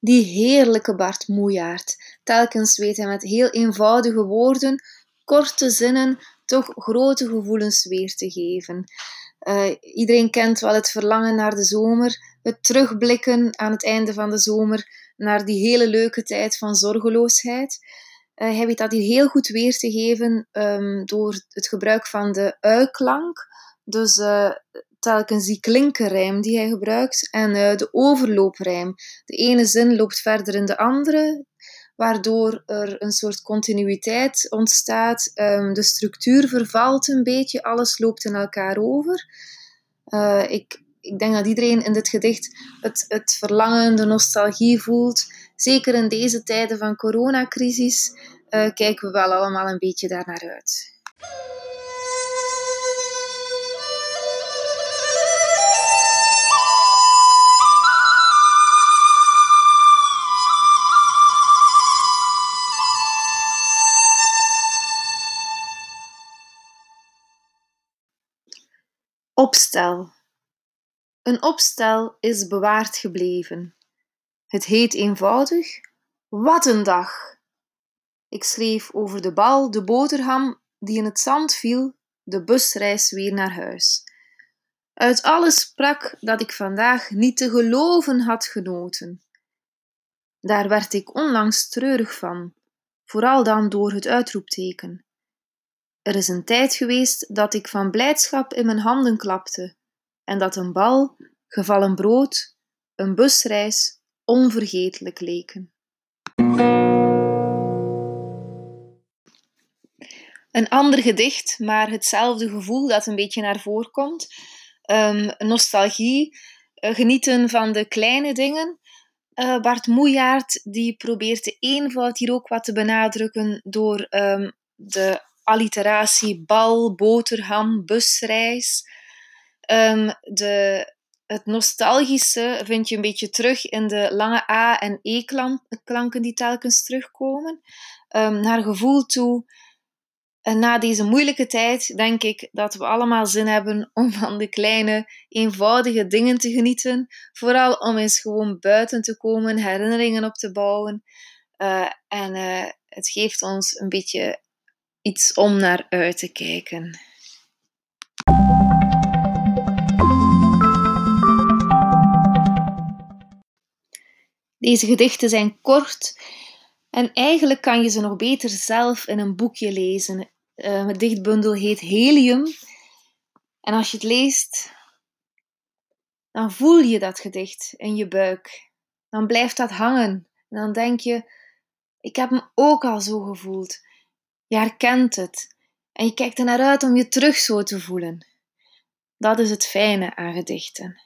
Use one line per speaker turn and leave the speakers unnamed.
Die heerlijke Bart Moejaard. Telkens weet hij met heel eenvoudige woorden, korte zinnen, toch grote gevoelens weer te geven. Uh, iedereen kent wel het verlangen naar de zomer, het terugblikken aan het einde van de zomer naar die hele leuke tijd van zorgeloosheid. Uh, hij weet dat hier heel goed weer te geven um, door het gebruik van de ui-klank. Dus uh, telkens die klinkerrijm die hij gebruikt en uh, de overlooprijm. De ene zin loopt verder in de andere, waardoor er een soort continuïteit ontstaat. Um, de structuur vervalt een beetje, alles loopt in elkaar over. Uh, ik, ik denk dat iedereen in dit gedicht het, het verlangen, de nostalgie voelt. Zeker in deze tijden van coronacrisis uh, kijken we wel allemaal een beetje daar naar uit. Opstel. Een opstel is bewaard gebleven. Het heet eenvoudig: Wat een dag! Ik schreef over de bal, de boterham die in het zand viel, de busreis weer naar huis. Uit alles sprak dat ik vandaag niet te geloven had genoten. Daar werd ik onlangs treurig van, vooral dan door het uitroepteken. Er is een tijd geweest dat ik van blijdschap in mijn handen klapte en dat een bal, gevallen brood, een busreis onvergetelijk leken. Een ander gedicht, maar hetzelfde gevoel dat een beetje naar voren komt. Um, nostalgie, uh, genieten van de kleine dingen. Uh, Bart Moejaert die probeert de eenvoud hier ook wat te benadrukken door um, de alliteratie bal, boterham, busreis. Um, de, het nostalgische vind je een beetje terug in de lange A- en E-klanken die telkens terugkomen. Um, naar gevoel toe. En na deze moeilijke tijd denk ik dat we allemaal zin hebben om van de kleine, eenvoudige dingen te genieten. Vooral om eens gewoon buiten te komen, herinneringen op te bouwen. Uh, en uh, het geeft ons een beetje iets om naar uit te kijken. Deze gedichten zijn kort en eigenlijk kan je ze nog beter zelf in een boekje lezen. Uh, het dichtbundel heet Helium. En als je het leest, dan voel je dat gedicht in je buik. Dan blijft dat hangen. En dan denk je, ik heb hem ook al zo gevoeld. Je herkent het en je kijkt er naar uit om je terug zo te voelen. Dat is het fijne aan gedichten.